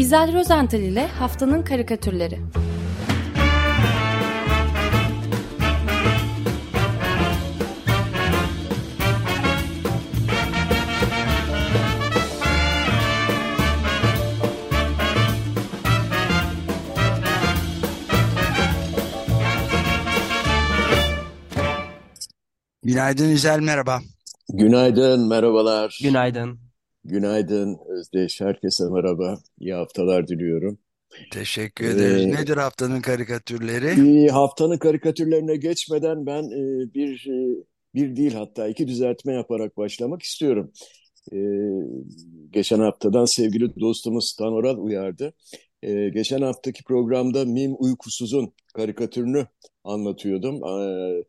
İzel Rozental ile Haftanın Karikatürleri Günaydın İzel merhaba. Günaydın, merhabalar. Günaydın. Günaydın Özdeş, herkese merhaba. İyi haftalar diliyorum. Teşekkür ederiz. Ee, Nedir haftanın karikatürleri? bir haftanın karikatürlerine geçmeden ben e, bir e, bir değil hatta iki düzeltme yaparak başlamak istiyorum. E, geçen haftadan sevgili dostumuz Tanoral uyardı. E, geçen haftaki programda Mim Uykusuz'un karikatürünü anlatıyordum. E,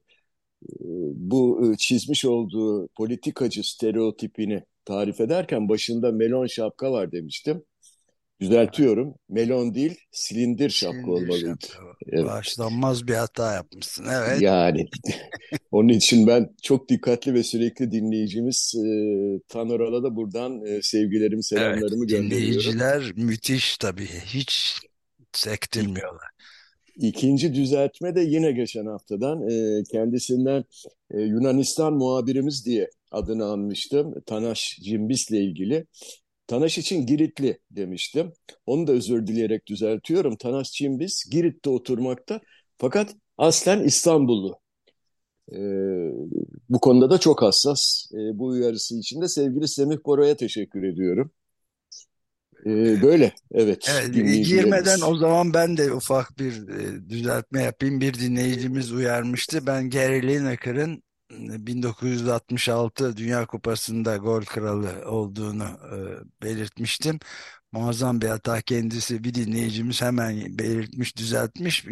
bu e, çizmiş olduğu politikacı stereotipini tarif ederken başında melon şapka var demiştim. Düzeltiyorum. Melon değil, silindir şapka Silindir olmalıydı. şapka. Evet. Bağışlanmaz bir hata yapmışsın. Evet. Yani onun için ben çok dikkatli ve sürekli dinleyicimiz e, Tanoral'a da buradan e, sevgilerimi, Evet. selamlarımı gönderiyorum. Dinleyiciler müthiş tabii. Hiç sektirmiyorlar. İkinci düzeltme de yine geçen haftadan e, kendisinden e, Yunanistan muhabirimiz diye adını anmıştım. Tanaş Cimbis'le ilgili. Tanaş için Giritli demiştim. Onu da özür dileyerek düzeltiyorum. Tanaş Cimbis Girit'te oturmakta fakat aslen İstanbullu. E, bu konuda da çok hassas. E, bu uyarısı için de sevgili Semih Bora'ya teşekkür ediyorum. E, böyle evet Evet, girmeden o zaman ben de ufak bir e, düzeltme yapayım. Bir dinleyicimiz uyarmıştı. Ben Gary Lineker'ın 1966 Dünya Kupası'nda gol kralı olduğunu e, belirtmiştim. Muazzam bir hata kendisi bir dinleyicimiz hemen belirtmiş, düzeltmiş.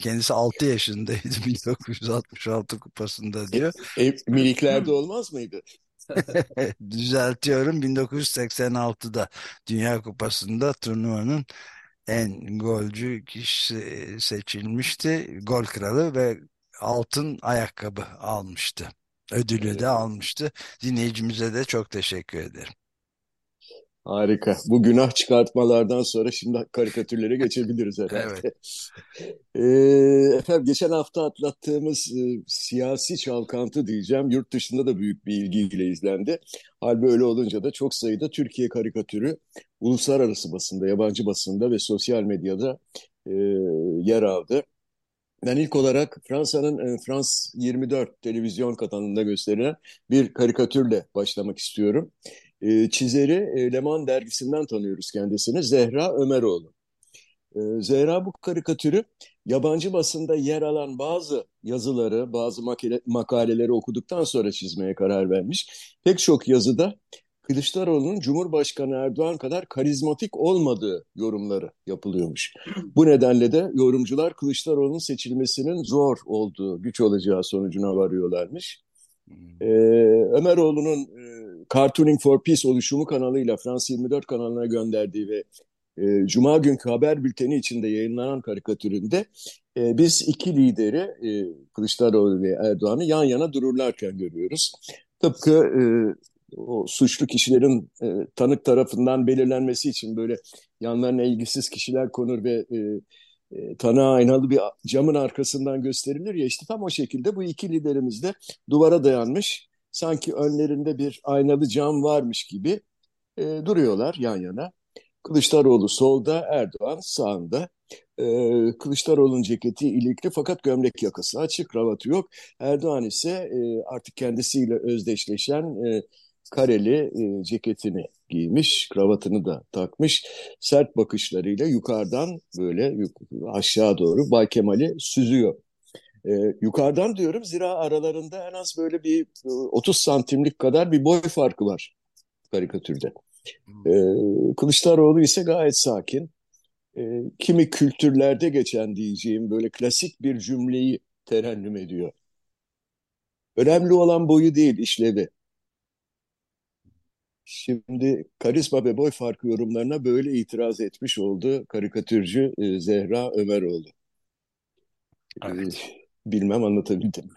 Kendisi 6 yaşındaydı 1966 kupasında E, diyor. e, miliklerde olmaz mıydı? Düzeltiyorum 1986'da Dünya Kupası'nda turnuvanın en golcü kişisi seçilmişti. Gol kralı ve altın ayakkabı almıştı. Ödülü de Evet, almıştı. Dinleyicimize de çok teşekkür ederim. Harika. Bu günah çıkartmalardan sonra şimdi karikatürlere geçebiliriz Evet. herhalde. Ee, efendim geçen hafta atlattığımız e, siyasi çalkantı diyeceğim. Yurt dışında da büyük bir ilgiyle izlendi. Hal böyle olunca da çok sayıda Türkiye karikatürü uluslararası basında, yabancı basında ve sosyal medyada e, yer aldı. Ben ilk olarak Fransa'nın e, France 24 televizyon kanalında gösterilen bir karikatürle başlamak istiyorum. E, çizeri e, Le Monde dergisinden tanıyoruz kendisini. Zehra Ömeroğlu. E, Zehra bu karikatürü yabancı basında yer alan bazı yazıları, bazı makale, makaleleri okuduktan sonra çizmeye karar vermiş. Pek çok yazıda Kılıçdaroğlu'nun Cumhurbaşkanı Erdoğan kadar karizmatik olmadığı yorumları yapılıyormuş. Bu nedenle de yorumcular Kılıçdaroğlu'nun seçilmesinin zor olduğu, güç olacağı sonucuna varıyorlarmış. Ee, Ömeroğlu'nun e, Cartooning for Peace oluşumu kanalıyla France 24 kanalına gönderdiği ve e, Cuma günkü haber bülteni içinde yayınlanan karikatüründe e, biz iki lideri e, Kılıçdaroğlu ve Erdoğan'ı yan yana dururlarken görüyoruz. Tıpkı e, o suçlu kişilerin e, tanık tarafından belirlenmesi için böyle yanlarına ilgisiz kişiler konur ve e, e, aynalı bir camın arkasından gösterilir ya işte tam o şekilde bu iki liderimiz de duvara dayanmış sanki önlerinde bir aynalı cam varmış gibi e, duruyorlar yan yana. Kılıçdaroğlu solda, Erdoğan sağında. Ee, Kılıçdaroğlu'nun ceketi ilikli fakat gömlek yakası açık, kravatı yok. Erdoğan ise e, artık kendisiyle özdeşleşen e, kareli e, ceketini giymiş, kravatını da takmış. Sert bakışlarıyla yukarıdan böyle yuk- aşağı doğru Bay Kemal'i süzüyor. Ee, yukarıdan diyorum zira aralarında en az böyle bir e, 30 santimlik kadar bir boy farkı var karikatürde. Ee, Kılıçdaroğlu ise gayet sakin. Ee, kimi kültürlerde geçen diyeceğim böyle klasik bir cümleyi terennüm ediyor. Önemli olan boyu değil, işlevi. Şimdi karizma ve boy farkı yorumlarına böyle itiraz etmiş oldu karikatürcü e, Zehra Ömeroğlu. Ee, Evet. bilmem anlatabildim mi?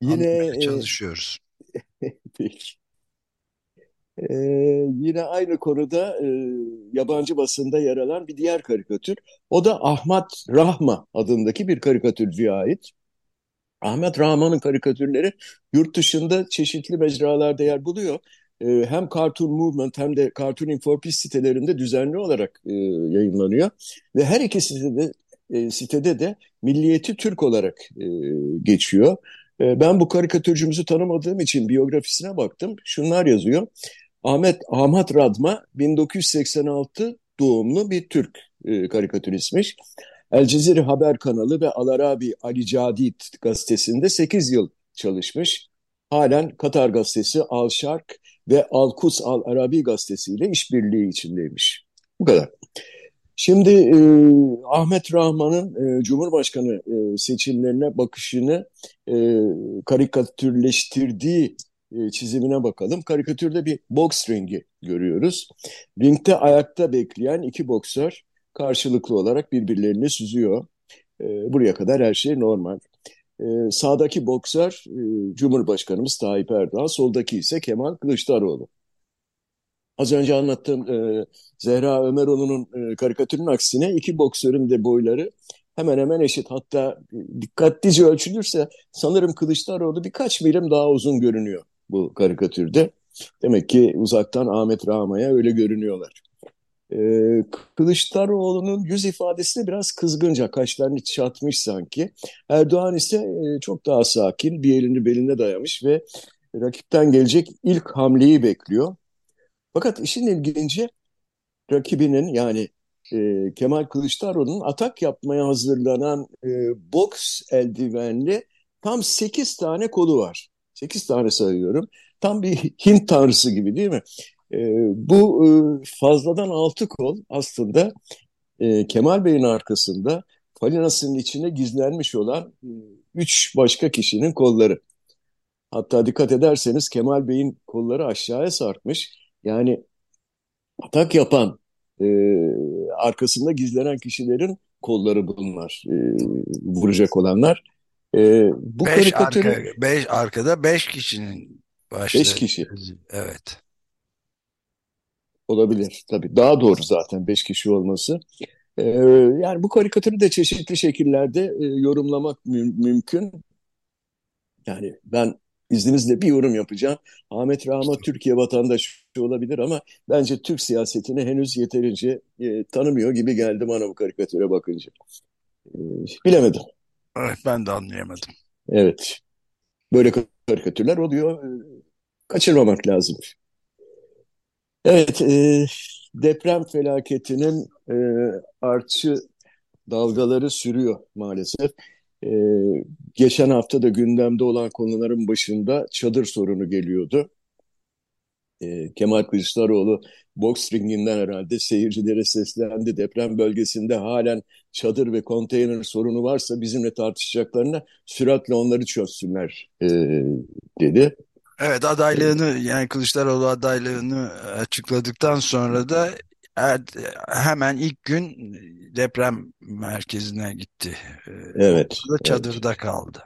Yine Anlamaya e, çalışıyoruz. peki. Ee, yine aynı konuda e, yabancı basında yer alan bir diğer karikatür. O da Ahmet Rahma adındaki bir karikatürcüye ait. Ahmet Rahman'ın karikatürleri yurt dışında çeşitli mecralarda yer buluyor. Ee, hem Cartoon Movement hem de Cartooning for Peace sitelerinde düzenli olarak e, yayınlanıyor. Ve her iki sitede, e, sitede de milliyeti Türk olarak e, geçiyor. E, ben bu karikatürcümüzü tanımadığım için biyografisine baktım. Şunlar yazıyor. Ahmet Ahmet Radma 1986 doğumlu bir Türk e, karikatüristmiş. El Cezire Haber kanalı ve Alarabi Ali Cadid gazetesinde 8 yıl çalışmış. Halen Katar gazetesi Al Şark ve Al Quds Al Arabi gazetesiyle işbirliği içindeymiş. Bu kadar. Şimdi e, Ahmet Rahman'ın e, Cumhurbaşkanı e, seçimlerine bakışını e, karikatürleştirdiği e, çizimine bakalım. Karikatürde bir boks ringi görüyoruz. Ringde ayakta bekleyen iki boksör karşılıklı olarak birbirlerini süzüyor. E, buraya kadar her şey normal. E, sağdaki boksör e, Cumhurbaşkanımız Tayyip Erdoğan, soldaki ise Kemal Kılıçdaroğlu. Az önce anlattığım e, Zehra Ömeroğlu'nun e, karikatürün aksine iki boksörün de boyları hemen hemen eşit. Hatta dikkatlice ölçülürse sanırım Kılıçdaroğlu birkaç milim daha uzun görünüyor bu karikatürde. Demek ki uzaktan Ahmet Rama'ya öyle görünüyorlar. Ee, Kılıçdaroğlu'nun yüz ifadesi de biraz kızgınca, kaşlarını çatmış sanki. Erdoğan ise e, çok daha sakin, bir elini beline dayamış ve rakipten gelecek ilk hamleyi bekliyor. Fakat işin ilginci rakibinin yani e, Kemal Kılıçdaroğlu'nun atak yapmaya hazırlanan e, boks eldivenli tam 8 tane kolu var. 8 tane sayıyorum. Tam bir Hint tanrısı gibi değil mi? E, bu e, fazladan 6 kol aslında e, Kemal Bey'in arkasında falinasının içine gizlenmiş olan 3 e, başka kişinin kolları. Hatta dikkat ederseniz Kemal Bey'in kolları aşağıya sarkmış. Yani atak yapan e, arkasında gizlenen kişilerin kolları bunlar. E, vuracak olanlar. E, bu beş, karikatürü... arka, beş arkada beş kişinin başları. Beş kişi. Evet. Olabilir tabii. Daha doğru zaten beş kişi olması. Ee, yani bu karikatürü de çeşitli şekillerde e, yorumlamak mü mümkün. Yani ben izninizle bir yorum yapacağım. Ahmet Rahma Türkiye vatandaşı olabilir ama bence Türk siyasetini henüz yeterince e, tanımıyor gibi geldi bana bu karikatüre bakınca. E, bilemedim. Evet, ben de anlayamadım. Evet. Böyle karikatürler oluyor. E, kaçırmamak lazım. Evet, e, deprem felaketinin e, artçı dalgaları sürüyor maalesef. E, geçen hafta da gündemde olan konuların başında çadır sorunu geliyordu. E, Kemal Kılıçdaroğlu boks ringinden herhalde seyircilere seslendi. Deprem bölgesinde halen çadır ve konteyner sorunu varsa bizimle tartışacaklarına süratle onları çözsünler e, dedi. Evet adaylığını yani Kılıçdaroğlu adaylığını açıkladıktan sonra da er, hemen ilk gün deprem merkezine gitti. Evet. O da çadırda evet. kaldı.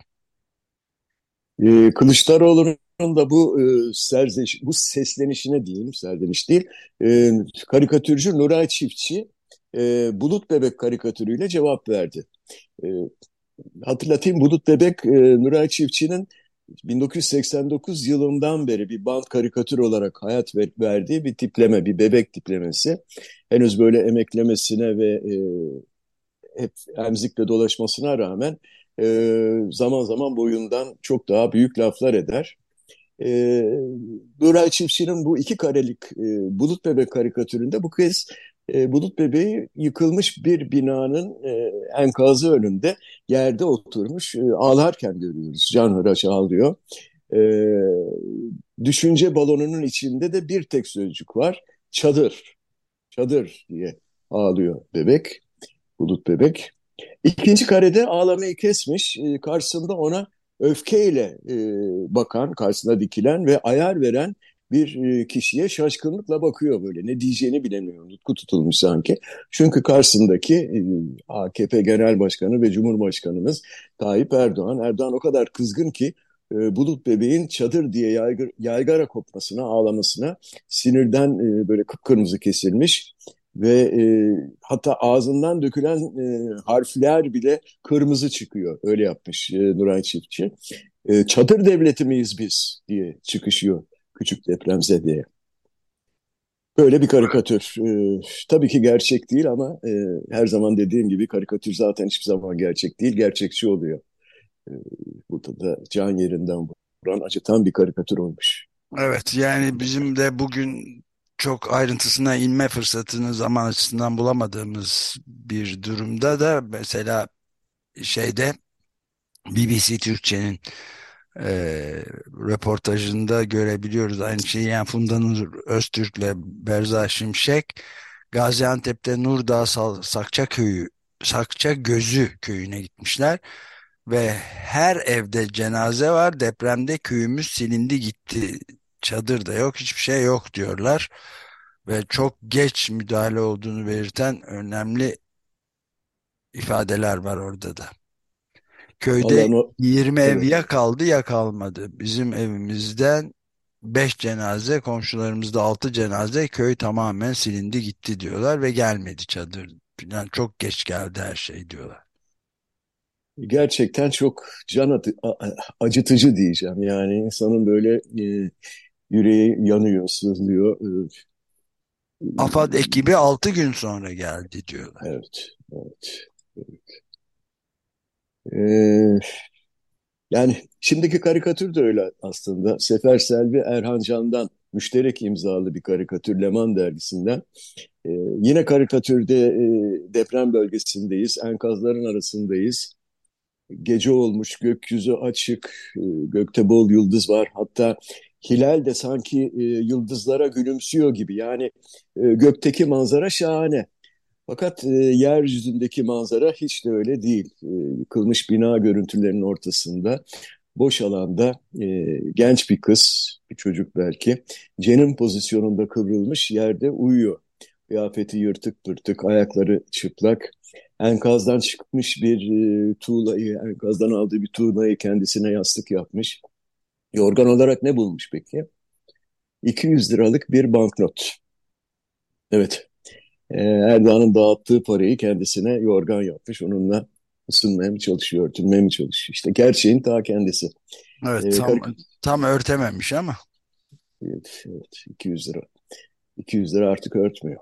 Ee, Kılıçdaroğlu'nun da bu e, serzeş, bu seslenişine diyeyim, serzeniş değil, e, karikatürcü Nuray Çiftçi e, Bulut Bebek karikatürüyle cevap verdi. E, hatırlatayım Bulut Bebek e, Nuray Çiftçi'nin 1989 yılından beri bir band karikatür olarak hayat verdiği bir tipleme, bir bebek tiplemesi. Henüz böyle emeklemesine ve e, hep emzikle dolaşmasına rağmen e, zaman zaman boyundan çok daha büyük laflar eder. E, Nuray Çiftçi'nin bu iki karelik e, Bulut Bebek karikatüründe bu kez e, Bulut Bebeği yıkılmış bir binanın e, enkazı önünde yerde oturmuş e, ağlarken görüyoruz. Can hıraş ağlıyor. E, düşünce balonunun içinde de bir tek sözcük var. Çadır. Çadır diye ağlıyor bebek. Bulut bebek. İkinci karede ağlamayı kesmiş. E, karşısında ona öfkeyle e, bakan, karşısına dikilen ve ayar veren bir e, kişiye şaşkınlıkla bakıyor böyle. Ne diyeceğini bilemiyor. Nutku tutulmuş sanki. Çünkü karşısındaki e, AKP Genel Başkanı ve Cumhurbaşkanımız Tayyip Erdoğan. Erdoğan o kadar kızgın ki e, Bulut bebeğin çadır diye yaygara, yaygara kopmasına, ağlamasına sinirden böyle kıpkırmızı kesilmiş ve e, hatta ağzından dökülen e, harfler bile kırmızı çıkıyor. Öyle yapmış e, Nuray Çiftçi. E, çadır devleti miyiz biz diye çıkışıyor küçük depremzedeye. Böyle bir karikatür. Ee, tabii ki gerçek değil ama e, her zaman dediğim gibi karikatür zaten hiçbir zaman gerçek değil, gerçekçi oluyor. Ee, burada da can yerinden vuran, acıtan bir karikatür olmuş. Evet yani bizim de bugün çok ayrıntısına inme fırsatını zaman açısından bulamadığımız bir durumda da mesela şeyde BBC Türkçe'nin e, röportajında görebiliyoruz. Aynı şeyi yani Funda Nur Öztürk'le Berza Şimşek Gaziantep'te Nurdağ Sakça köyü Sakça Gözü köyüne gitmişler ve her evde cenaze var. Depremde köyümüz silindi gitti. Çadır da yok, hiçbir şey yok diyorlar. Ve çok geç müdahale olduğunu belirten önemli ifadeler var orada da. Köyde o, 20 evet. ev ya kaldı ya kalmadı. Bizim evimizden 5 cenaze, komşularımızda 6 cenaze, köy tamamen silindi gitti diyorlar ve gelmedi çadır. Yani çok geç geldi her şey diyorlar. Gerçekten çok can acıtıcı diyeceğim. Yani insanın böyle e, yüreği yanıyor, sızlıyor. E, AFAD ekibi 6 gün sonra geldi diyorlar. Evet, evet. evet. Ee, yani şimdiki karikatür de öyle aslında. Sefer Selvi Erhan Can'dan müşterek imzalı bir karikatür Leman dergisinden. Ee, yine karikatürde e, deprem bölgesindeyiz, enkazların arasındayız. Gece olmuş, gökyüzü açık, e, gökte bol yıldız var. Hatta hilal de sanki e, yıldızlara gülümsüyor gibi. Yani e, gökteki manzara şahane. Fakat e, yeryüzündeki manzara hiç de öyle değil. E, yıkılmış bina görüntülerinin ortasında boş alanda e, genç bir kız, bir çocuk belki, cenin pozisyonunda kıvrılmış yerde uyuyor. Kıyafeti yırtık pırtık, ayakları çıplak. Enkazdan çıkmış bir e, tuğlayı, enkazdan aldığı bir tuğlayı kendisine yastık yapmış. Yorgan olarak ne bulmuş peki? 200 liralık bir banknot. Evet, e, Erdoğan'ın dağıttığı parayı kendisine yorgan yapmış. Onunla ısınmaya mı çalışıyor, örtünmeye mi çalışıyor? İşte gerçeğin ta kendisi. Evet, ee, tam, tam örtememiş ama. Evet, evet, 200 lira. 200 lira artık örtmüyor.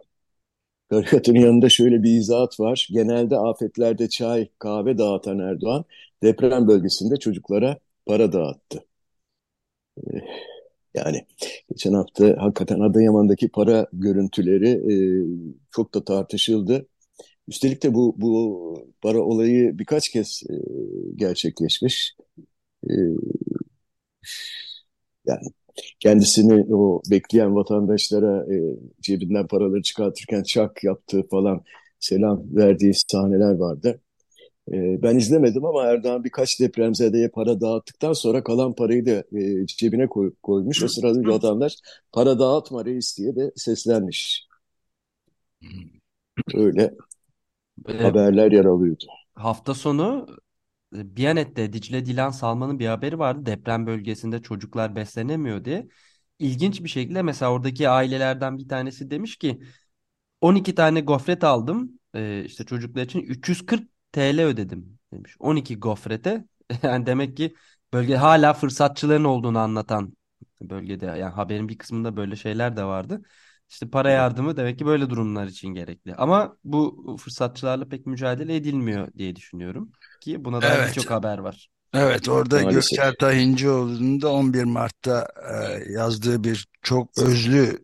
Karikatürün yanında şöyle bir izahat var. Genelde afetlerde çay, kahve dağıtan Erdoğan deprem bölgesinde çocuklara para dağıttı. Ee, yani geçen hafta hakikaten Adıyaman'daki para görüntüleri e, çok da tartışıldı. Üstelik de bu, bu para olayı birkaç kez e, gerçekleşmiş. E, yani kendisini o bekleyen vatandaşlara e, cebinden paraları çıkartırken çak yaptığı falan selam verdiği sahneler vardı. Ee, ben izlemedim ama Erdoğan birkaç depremzedeye para dağıttıktan sonra kalan parayı da e, cebine koy, koymuş. O sırada vatandaş para dağıtma reis diye de seslenmiş. Öyle ee, haberler yer alıyordu. Hafta sonu e, Biyanet'te Dicle Dilan Salman'ın bir haberi vardı. Deprem bölgesinde çocuklar beslenemiyor diye. İlginç bir şekilde mesela oradaki ailelerden bir tanesi demiş ki 12 tane gofret aldım. Ee, işte çocuklar için 340 TL ödedim demiş. 12 gofrete. Yani demek ki bölge hala fırsatçıların olduğunu anlatan bölgede yani haberin bir kısmında böyle şeyler de vardı. İşte para yardımı demek ki böyle durumlar için gerekli. Ama bu fırsatçılarla pek mücadele edilmiyor diye düşünüyorum ki buna dair evet. birçok haber var. Evet orada Maalesef. Gökçer Tahincioğlu'nun da 11 Mart'ta e, yazdığı bir çok özlü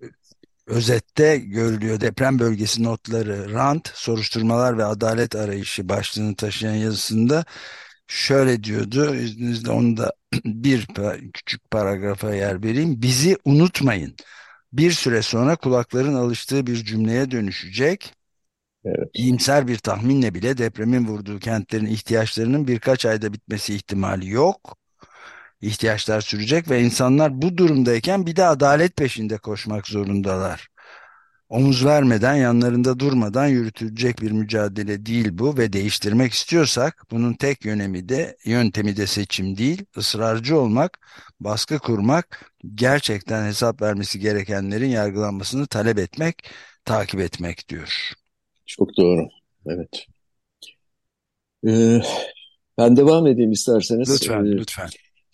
Özette görülüyor deprem bölgesi notları rant, soruşturmalar ve adalet arayışı başlığını taşıyan yazısında şöyle diyordu. İzninizle onu da bir küçük paragrafa yer vereyim. Bizi unutmayın. Bir süre sonra kulakların alıştığı bir cümleye dönüşecek. Evet. İyimser bir tahminle bile depremin vurduğu kentlerin ihtiyaçlarının birkaç ayda bitmesi ihtimali yok ihtiyaçlar sürecek ve insanlar bu durumdayken bir de adalet peşinde koşmak zorundalar Omuz vermeden, yanlarında durmadan yürütülecek bir mücadele değil bu ve değiştirmek istiyorsak bunun tek yönemi de yöntemi de seçim değil, ısrarcı olmak, baskı kurmak, gerçekten hesap vermesi gerekenlerin yargılanmasını talep etmek, takip etmek diyor. Çok doğru. Evet. Ee, ben devam edeyim isterseniz. Lütfen, ee, lütfen.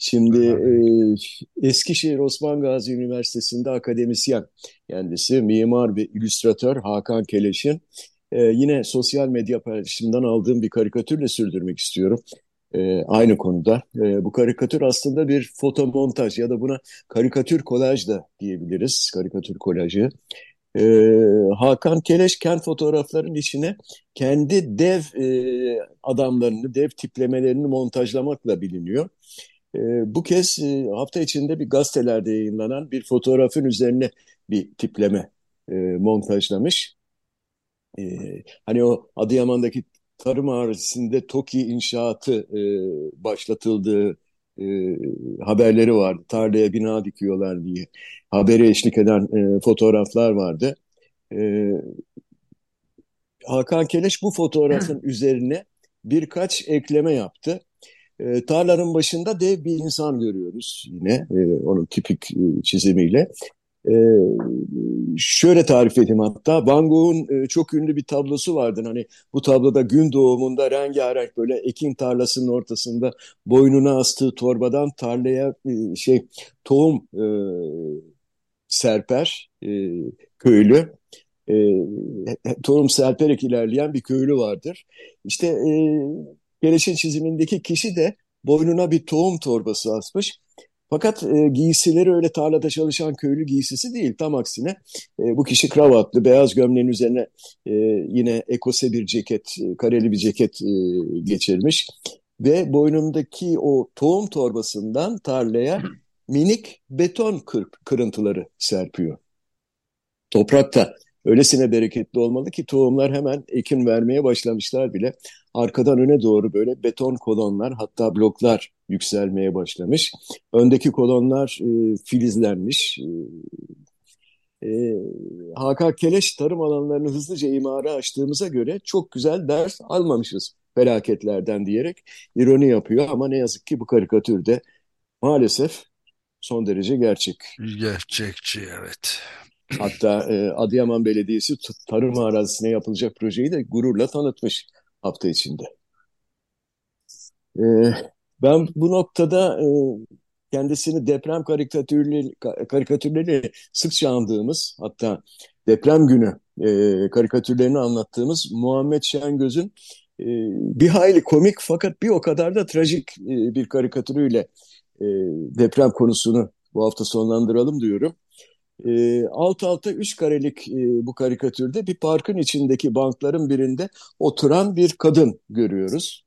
Şimdi e, Eskişehir Osman Gazi Üniversitesi'nde akademisyen kendisi, mimar ve illüstratör Hakan Keleş'in e, yine sosyal medya paylaşımından aldığım bir karikatürle sürdürmek istiyorum. E, aynı konuda. E, bu karikatür aslında bir fotomontaj ya da buna karikatür kolaj da diyebiliriz. Karikatür kolajı. E, Hakan Keleş kent fotoğraflarının içine kendi dev e, adamlarını, dev tiplemelerini montajlamakla biliniyor. E, bu kez e, hafta içinde bir gazetelerde yayınlanan bir fotoğrafın üzerine bir tipleme e, montajlamış. E, hani o Adıyaman'daki tarım arazisinde TOKİ inşaatı e, başlatıldığı e, haberleri vardı. Tarlaya bina dikiyorlar diye. Haberi eşlik eden e, fotoğraflar vardı. E, Hakan Keleş bu fotoğrafın üzerine birkaç ekleme yaptı. E, tarlanın başında dev bir insan görüyoruz yine e, onun tipik e, çizimiyle. E, şöyle tarif edeyim hatta Van Gogh'un e, çok ünlü bir tablosu vardı. Hani bu tabloda gün doğumunda rengarenk böyle ekin tarlasının ortasında boynuna astığı torbadan tarlaya e, şey tohum e, serper e, köylü. E, tohum serperek ilerleyen bir köylü vardır. İşte e, Beleş'in çizimindeki kişi de boynuna bir tohum torbası asmış. Fakat e, giysileri öyle tarlada çalışan köylü giysisi değil. Tam aksine e, bu kişi kravatlı, beyaz gömleğin üzerine e, yine ekose bir ceket, e, kareli bir ceket e, geçirmiş. Ve boynundaki o tohum torbasından tarlaya minik beton kır, kırıntıları serpiyor. Toprakta öylesine bereketli olmalı ki tohumlar hemen ekin vermeye başlamışlar bile. Arkadan öne doğru böyle beton kolonlar hatta bloklar yükselmeye başlamış. Öndeki kolonlar e, filizlenmiş. E, e, Keleş tarım alanlarını hızlıca imara açtığımıza göre çok güzel ders almamışız felaketlerden diyerek ironi yapıyor. Ama ne yazık ki bu karikatürde maalesef son derece gerçek. Gerçekçi evet. Hatta e, Adıyaman Belediyesi tarım arazisine yapılacak projeyi de gururla tanıtmış hafta içinde. E, ben bu noktada e, kendisini deprem karikatürleri, sıkça andığımız hatta deprem günü e, karikatürlerini anlattığımız Muhammed Şengöz'ün e, bir hayli komik fakat bir o kadar da trajik e, bir karikatürüyle e, deprem konusunu bu hafta sonlandıralım diyorum. E, alt alta üç karelik e, bu karikatürde bir parkın içindeki bankların birinde oturan bir kadın görüyoruz.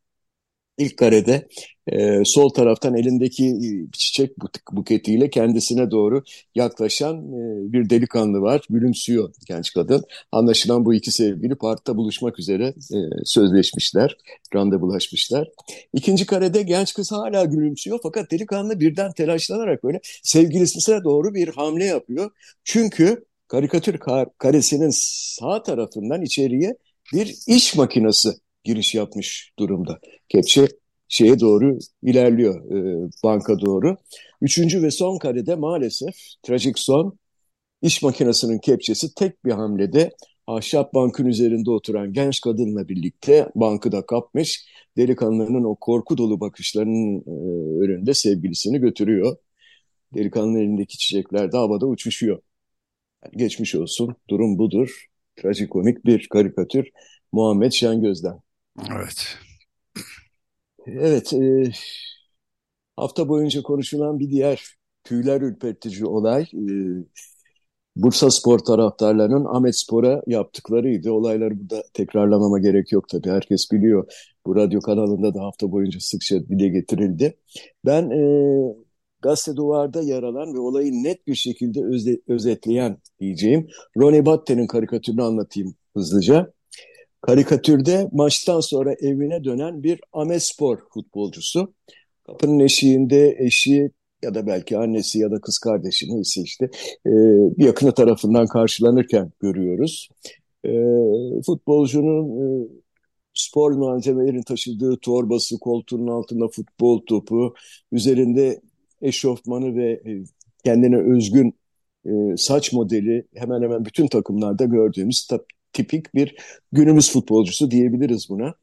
İlk karede e, sol taraftan elindeki e, çiçek buketiyle kendisine doğru yaklaşan e, bir delikanlı var. Gülümsüyor genç kadın. Anlaşılan bu iki sevgili parkta buluşmak üzere e, sözleşmişler, randevulaşmışlar. İkinci karede genç kız hala gülümsüyor fakat delikanlı birden telaşlanarak böyle sevgilisine doğru bir hamle yapıyor. Çünkü karikatür kar karesinin sağ tarafından içeriye bir iş makinesi giriş yapmış durumda. Kepçe şeye doğru ilerliyor e, banka doğru. Üçüncü ve son karede maalesef trajik son iş makinesinin kepçesi tek bir hamlede ahşap bankın üzerinde oturan genç kadınla birlikte bankı da kapmış. Delikanlının o korku dolu bakışlarının e, önünde sevgilisini götürüyor. Delikanlının elindeki çiçekler de havada uçuşuyor. Geçmiş olsun durum budur. Trajikomik bir karikatür Muhammed Şengöz'den. Evet. Evet, e, hafta boyunca konuşulan bir diğer tüyler ürpertici olay e, Bursa Spor taraftarlarının Ahmet Spor'a yaptıklarıydı. Olayları burada tekrarlamama gerek yok tabii. Herkes biliyor. Bu radyo kanalında da hafta boyunca sıkça dile getirildi. Ben e, Gazete Duvar'da yer alan ve olayı net bir şekilde özde, özetleyen diyeceğim Ronnie Batte'nin karikatürünü anlatayım hızlıca. Karikatürde maçtan sonra evine dönen bir Amespor futbolcusu. Kapının eşiğinde eşi ya da belki annesi ya da kız kardeşi neyse işte e, bir yakını tarafından karşılanırken görüyoruz. E, futbolcunun e, spor malzemelerin taşıdığı torbası, koltuğunun altında futbol topu, üzerinde eşofmanı ve e, kendine özgün e, saç modeli hemen hemen bütün takımlarda gördüğümüz tipik bir günümüz futbolcusu diyebiliriz buna.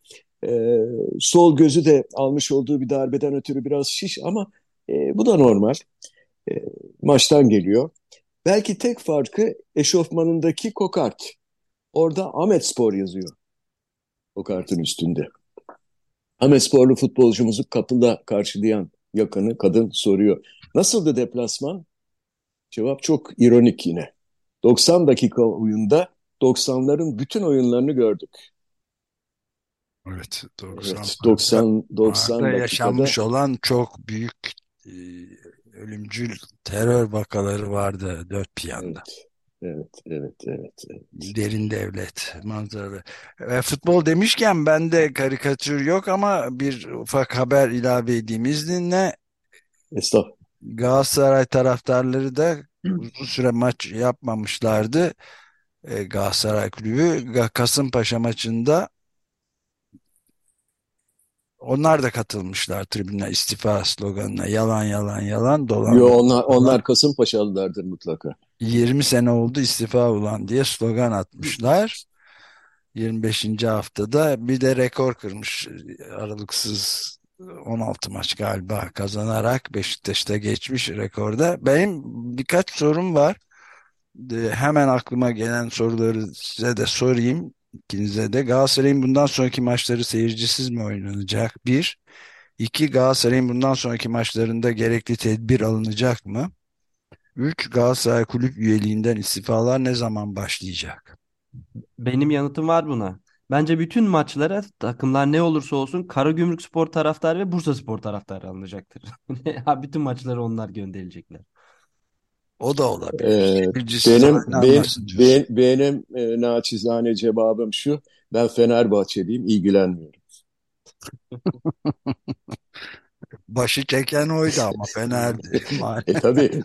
E, sol gözü de almış olduğu bir darbeden ötürü biraz şiş ama e, bu da normal. E, maçtan geliyor. Belki tek farkı eşofmanındaki kokart. Orada Ahmet Spor yazıyor. Kokartın üstünde. Ahmet Sporlu futbolcumuzu kapıda karşılayan yakını kadın soruyor. Nasıldı deplasman? Cevap çok ironik yine. 90 dakika oyunda 90'ların bütün oyunlarını gördük. Evet, 90 evet, 90 90 dakikada yaşanmış olan çok büyük e, ölümcül terör vakaları vardı dört bir yanda. Evet, evet, evet, evet. Derin devlet manzaralı. Ve futbol demişken bende karikatür yok ama bir ufak haber ilave edeyim izninle. Estağfurullah. Galatasaray taraftarları da uzun süre maç yapmamışlardı. E, Galatasaray Kulübü Kasımpaşa maçında onlar da katılmışlar tribüne istifa sloganına. Yalan yalan yalan dolan. Yo, onlar, onlar Kasımpaşalılardır mutlaka. 20 sene oldu istifa ulan diye slogan atmışlar. 25. haftada bir de rekor kırmış aralıksız 16 maç galiba kazanarak Beşiktaş'ta geçmiş rekorda. Benim birkaç sorum var. Hemen aklıma gelen soruları size de sorayım. İkinize de Galatasaray'ın bundan sonraki maçları seyircisiz mi oynanacak? Bir. İki Galatasaray'ın bundan sonraki maçlarında gerekli tedbir alınacak mı? Üç Galatasaray kulüp üyeliğinden istifalar ne zaman başlayacak? Benim yanıtım var buna. Bence bütün maçlara takımlar ne olursa olsun Karagümrük Spor taraftarı ve Bursa Spor taraftarı alınacaktır. bütün maçları onlar gönderilecekler. O da olabilir. Ee, benim benim, benim, benim e, naçizane cevabım şu. Ben Fenerbahçeliyim, ilgilenmiyorum. Başı çeken oydu ama Fener'di. e tabii.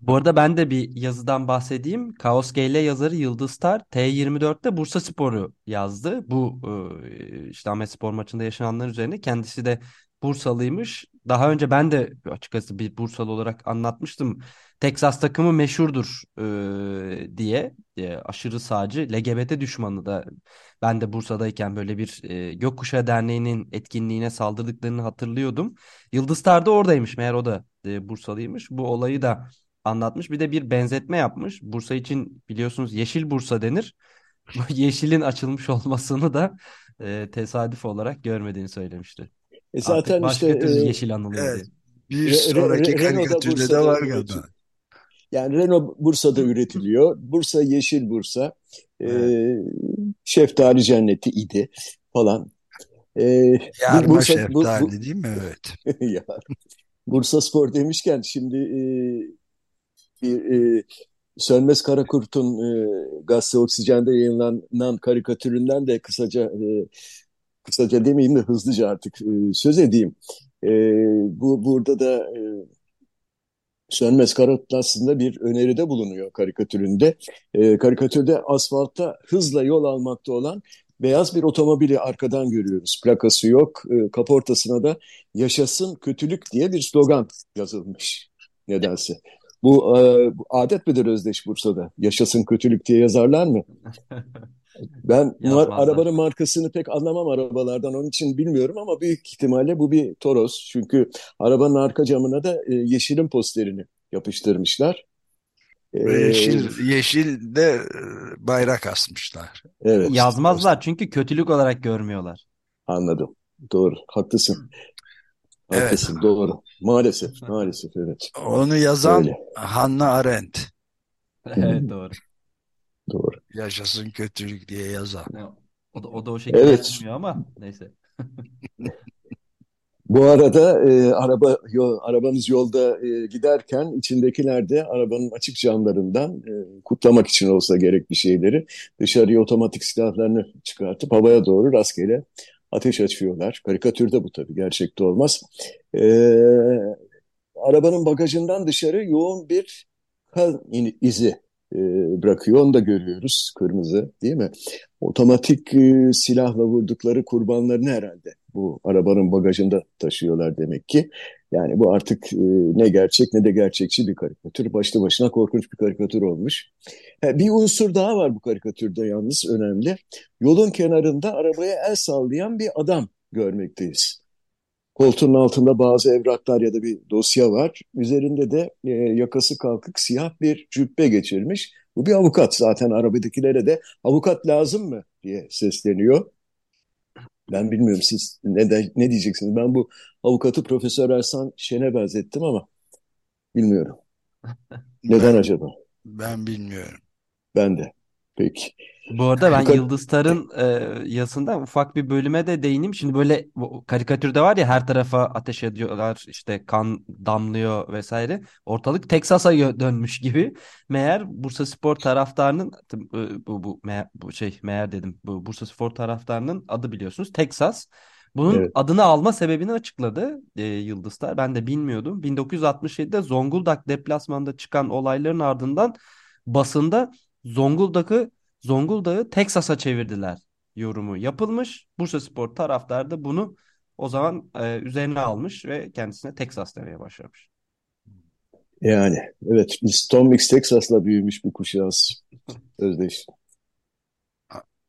Bu arada ben de bir yazıdan bahsedeyim. Kaos GL yazarı Yıldız Star T24'te Bursa Spor'u yazdı. Bu e, işte Ahmet Spor maçında yaşananlar üzerine. Kendisi de Bursalıymış. Daha önce ben de açıkçası bir Bursalı olarak anlatmıştım. Texas takımı meşhurdur e, diye e, aşırı sağcı LGBT düşmanı da ben de Bursa'dayken böyle bir e, Gökkuşağı Derneği'nin etkinliğine saldırdıklarını hatırlıyordum. Yıldız Tar da oradaymış meğer o da e, Bursalıymış. Bu olayı da anlatmış. Bir de bir benzetme yapmış. Bursa için biliyorsunuz Yeşil Bursa denir. Yeşilin açılmış olmasını da e, tesadüf olarak görmediğini söylemişti. E zaten Artık başka işte türlü e, yeşil anılıyor evet, Bir sonraki karikatürde de var galiba. Yani Renault Bursa'da üretiliyor. Bursa yeşil Bursa. Evet. E, şeftali cenneti idi falan. E, Yarma Bursa, şeftali bu, bu, değil mi? Evet. ya, Bursa Spor demişken şimdi e, bir e, Sönmez Karakurt'un e, Gazete Oksijen'de yayınlanan karikatüründen de kısaca e, kısaca demeyeyim de hızlıca artık e, söz edeyim. E, bu burada da e, Sönmez Karat aslında bir öneride bulunuyor karikatüründe. E, karikatürde asfaltta hızla yol almakta olan beyaz bir otomobili arkadan görüyoruz. Plakası yok. E, kaportasına da yaşasın kötülük diye bir slogan yazılmış nedense. Bu, e, adet midir Özdeş Bursa'da? Yaşasın kötülük diye yazarlar mı? Ben mar arabanın markasını pek anlamam arabalardan onun için bilmiyorum ama büyük ihtimalle bu bir Toros. Çünkü arabanın arka camına da e, yeşilin posterini yapıştırmışlar. Ve yeşil, yeşil de e, bayrak asmışlar. Evet. Yazmazlar çünkü kötülük olarak görmüyorlar. Anladım. Doğru. Haklısın. Haklısın. Evet. Doğru. Maalesef. Maalesef evet. Onu yazan Öyle. Hannah Arendt. evet doğru. Doğru. Yaşasın kötülük diye yazan. O da, o da o şekilde evet. yazmıyor ama neyse. Bu arada e, araba yol, arabamız yolda e, giderken içindekiler de arabanın açık camlarından e, kutlamak için olsa gerek bir şeyleri dışarıya otomatik silahlarını çıkartıp havaya doğru rastgele ateş açıyorlar. Karikatürde bu tabii gerçekte olmaz. E, arabanın bagajından dışarı yoğun bir kan izi e, bırakıyor. Onu da görüyoruz. Kırmızı değil mi? Otomatik e, silahla vurdukları kurbanlarını herhalde bu arabanın bagajında taşıyorlar demek ki. Yani bu artık e, ne gerçek ne de gerçekçi bir karikatür. Başlı başına korkunç bir karikatür olmuş. bir unsur daha var bu karikatürde yalnız önemli. Yolun kenarında arabaya el sallayan bir adam görmekteyiz. Koltuğun altında bazı evraklar ya da bir dosya var. Üzerinde de e, yakası kalkık siyah bir cübbe geçirmiş. Bu bir avukat zaten arabadakilere de avukat lazım mı diye sesleniyor. Ben bilmiyorum siz ne, de, ne diyeceksiniz. Ben bu avukatı Profesör Ersan Şen'e benzettim ama bilmiyorum. Neden Ben, acaba? ben bilmiyorum. Ben de. Peki. Bu arada ben Yıldız Tar'ın e, yazısında ufak bir bölüme de değineyim. Şimdi böyle karikatürde var ya her tarafa ateş ediyorlar işte kan damlıyor vesaire. Ortalık Teksas'a dönmüş gibi. Meğer Bursaspor taraftarının e, bu, bu, meğer, bu şey meğer dedim. Bu Bursaspor taraftarının adı biliyorsunuz Teksas. Bunun Evet. adını alma sebebini açıkladı e, Yıldız Tar. Ben de bilmiyordum. 1967'de Zonguldak deplasmanında çıkan olayların ardından basında Zonguldak'ı Zonguldak'ı Teksas'a çevirdiler yorumu yapılmış. Bursaspor taraftarı da bunu o zaman e, üzerine almış ve kendisine Teksas demeye başlamış. Yani evet biz Tom Mix Texas'la büyümüş bir kuşağız. Özdeş.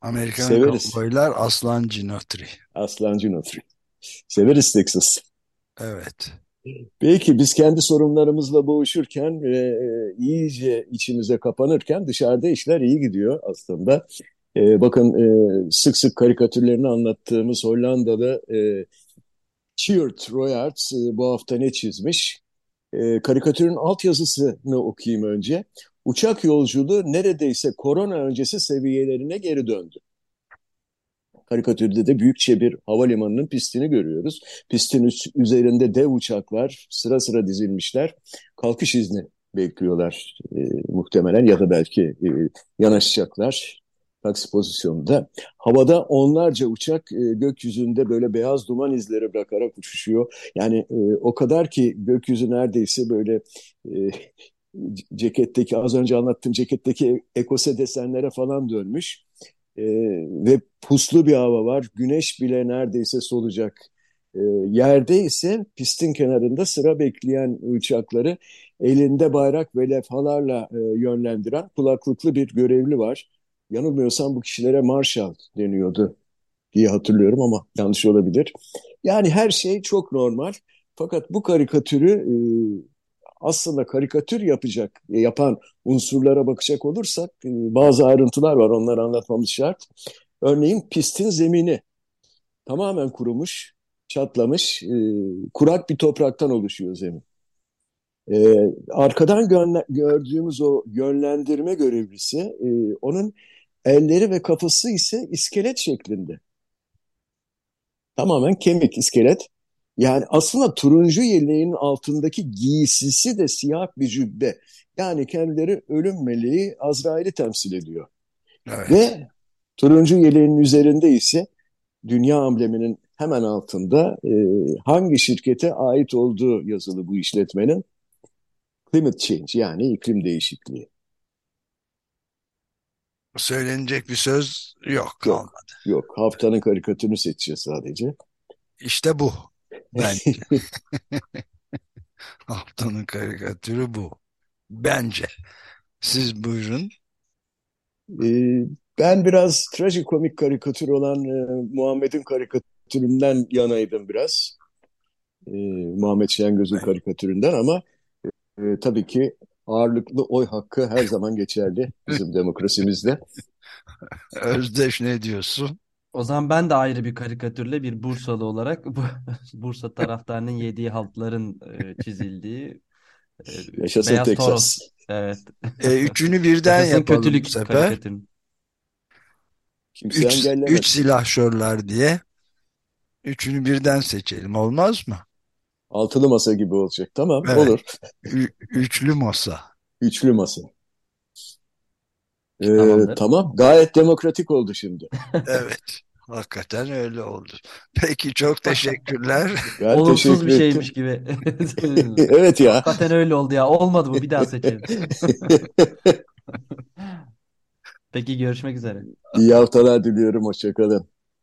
Amerikan Severiz. kovboylar Aslan Ginotri. Aslancı Notri. Severiz Texas. Evet. Peki biz kendi sorunlarımızla boğuşurken ve e, iyice içimize kapanırken dışarıda işler iyi gidiyor aslında. E, bakın e, sık sık karikatürlerini anlattığımız Hollandalı e, Tjeerd Royaerts e, bu hafta ne çizmiş? E, karikatürün altyazısını okuyayım önce. Uçak yolculuğu neredeyse korona öncesi seviyelerine geri döndü. Karikatürde de büyükçe bir havalimanının pistini görüyoruz. Pistin üzerinde dev uçaklar sıra sıra dizilmişler. Kalkış izni bekliyorlar e, muhtemelen ya da belki e, yanaşacaklar taksi pozisyonunda. Havada onlarca uçak e, gökyüzünde böyle beyaz duman izleri bırakarak uçuşuyor. Yani e, o kadar ki gökyüzü neredeyse böyle e, ceketteki az önce anlattığım ceketteki ekose desenlere falan dönmüş. Ee, ve puslu bir hava var. Güneş bile neredeyse solacak. Ee, yerde ise pistin kenarında sıra bekleyen uçakları elinde bayrak ve levhalarla e, yönlendiren kulaklıklı bir görevli var. Yanılmıyorsam bu kişilere marshal deniyordu diye hatırlıyorum ama yanlış olabilir. Yani her şey çok normal. Fakat bu karikatürü e, aslında karikatür yapacak, yapan unsurlara bakacak olursak e, bazı ayrıntılar var. Onları anlatmamız şart. Örneğin pistin zemini tamamen kurumuş, çatlamış, e, kurak bir topraktan oluşuyor zemin. E, arkadan gördüğümüz o yönlendirme görevlisi, e, onun elleri ve kafası ise iskelet şeklinde. Tamamen kemik, iskelet. Yani aslında turuncu yeleğin altındaki giysisi de siyah bir cübbe. Yani kendileri ölüm meleği Azrail'i temsil ediyor. Evet. Ve turuncu yeleğin üzerinde ise dünya ambleminin hemen altında e, hangi şirkete ait olduğu yazılı bu işletmenin climate change yani iklim değişikliği. Söylenecek bir söz yok kalmadı. Yok, yok haftanın karikatürünü seçeceğiz sadece. İşte bu. Bence. Haftanın karikatürü bu. Bence. Siz buyurun. Ee, ben biraz trajikomik karikatür olan e, Muhammed'in karikatüründen yanaydım biraz. Ee, Muhammed Şengöz'ün karikatüründen ama e, tabii ki ağırlıklı oy hakkı her zaman geçerli bizim demokrasimizde. Özdeş ne diyorsun? O zaman ben de ayrı bir karikatürle bir Bursalı olarak bu Bursa taraftarının yediği haltların e, çizildiği e, Yaşasın Beyaz Teksas. Toros. Evet. E, üçünü birden Yaşasın yapalım bu kötülük sefer. karikatürü. Kimse Üç, engellemez. üç silahşörler diye. Üçünü birden seçelim. Olmaz mı? Altılı masa gibi olacak. Tamam, Evet. olur. Ü- üçlü masa. Üçlü masa. Ee, Tamamdır. tamam, gayet demokratik oldu şimdi. Evet. Hakikaten öyle oldu. Peki çok teşekkürler. Ben Olumsuz teşekkür bir ettim. şeymiş gibi. Evet ya. Hakikaten öyle oldu ya. Olmadı mı? Bir daha seçelim. Peki görüşmek üzere. İyi haftalar diliyorum. Hoşçakalın.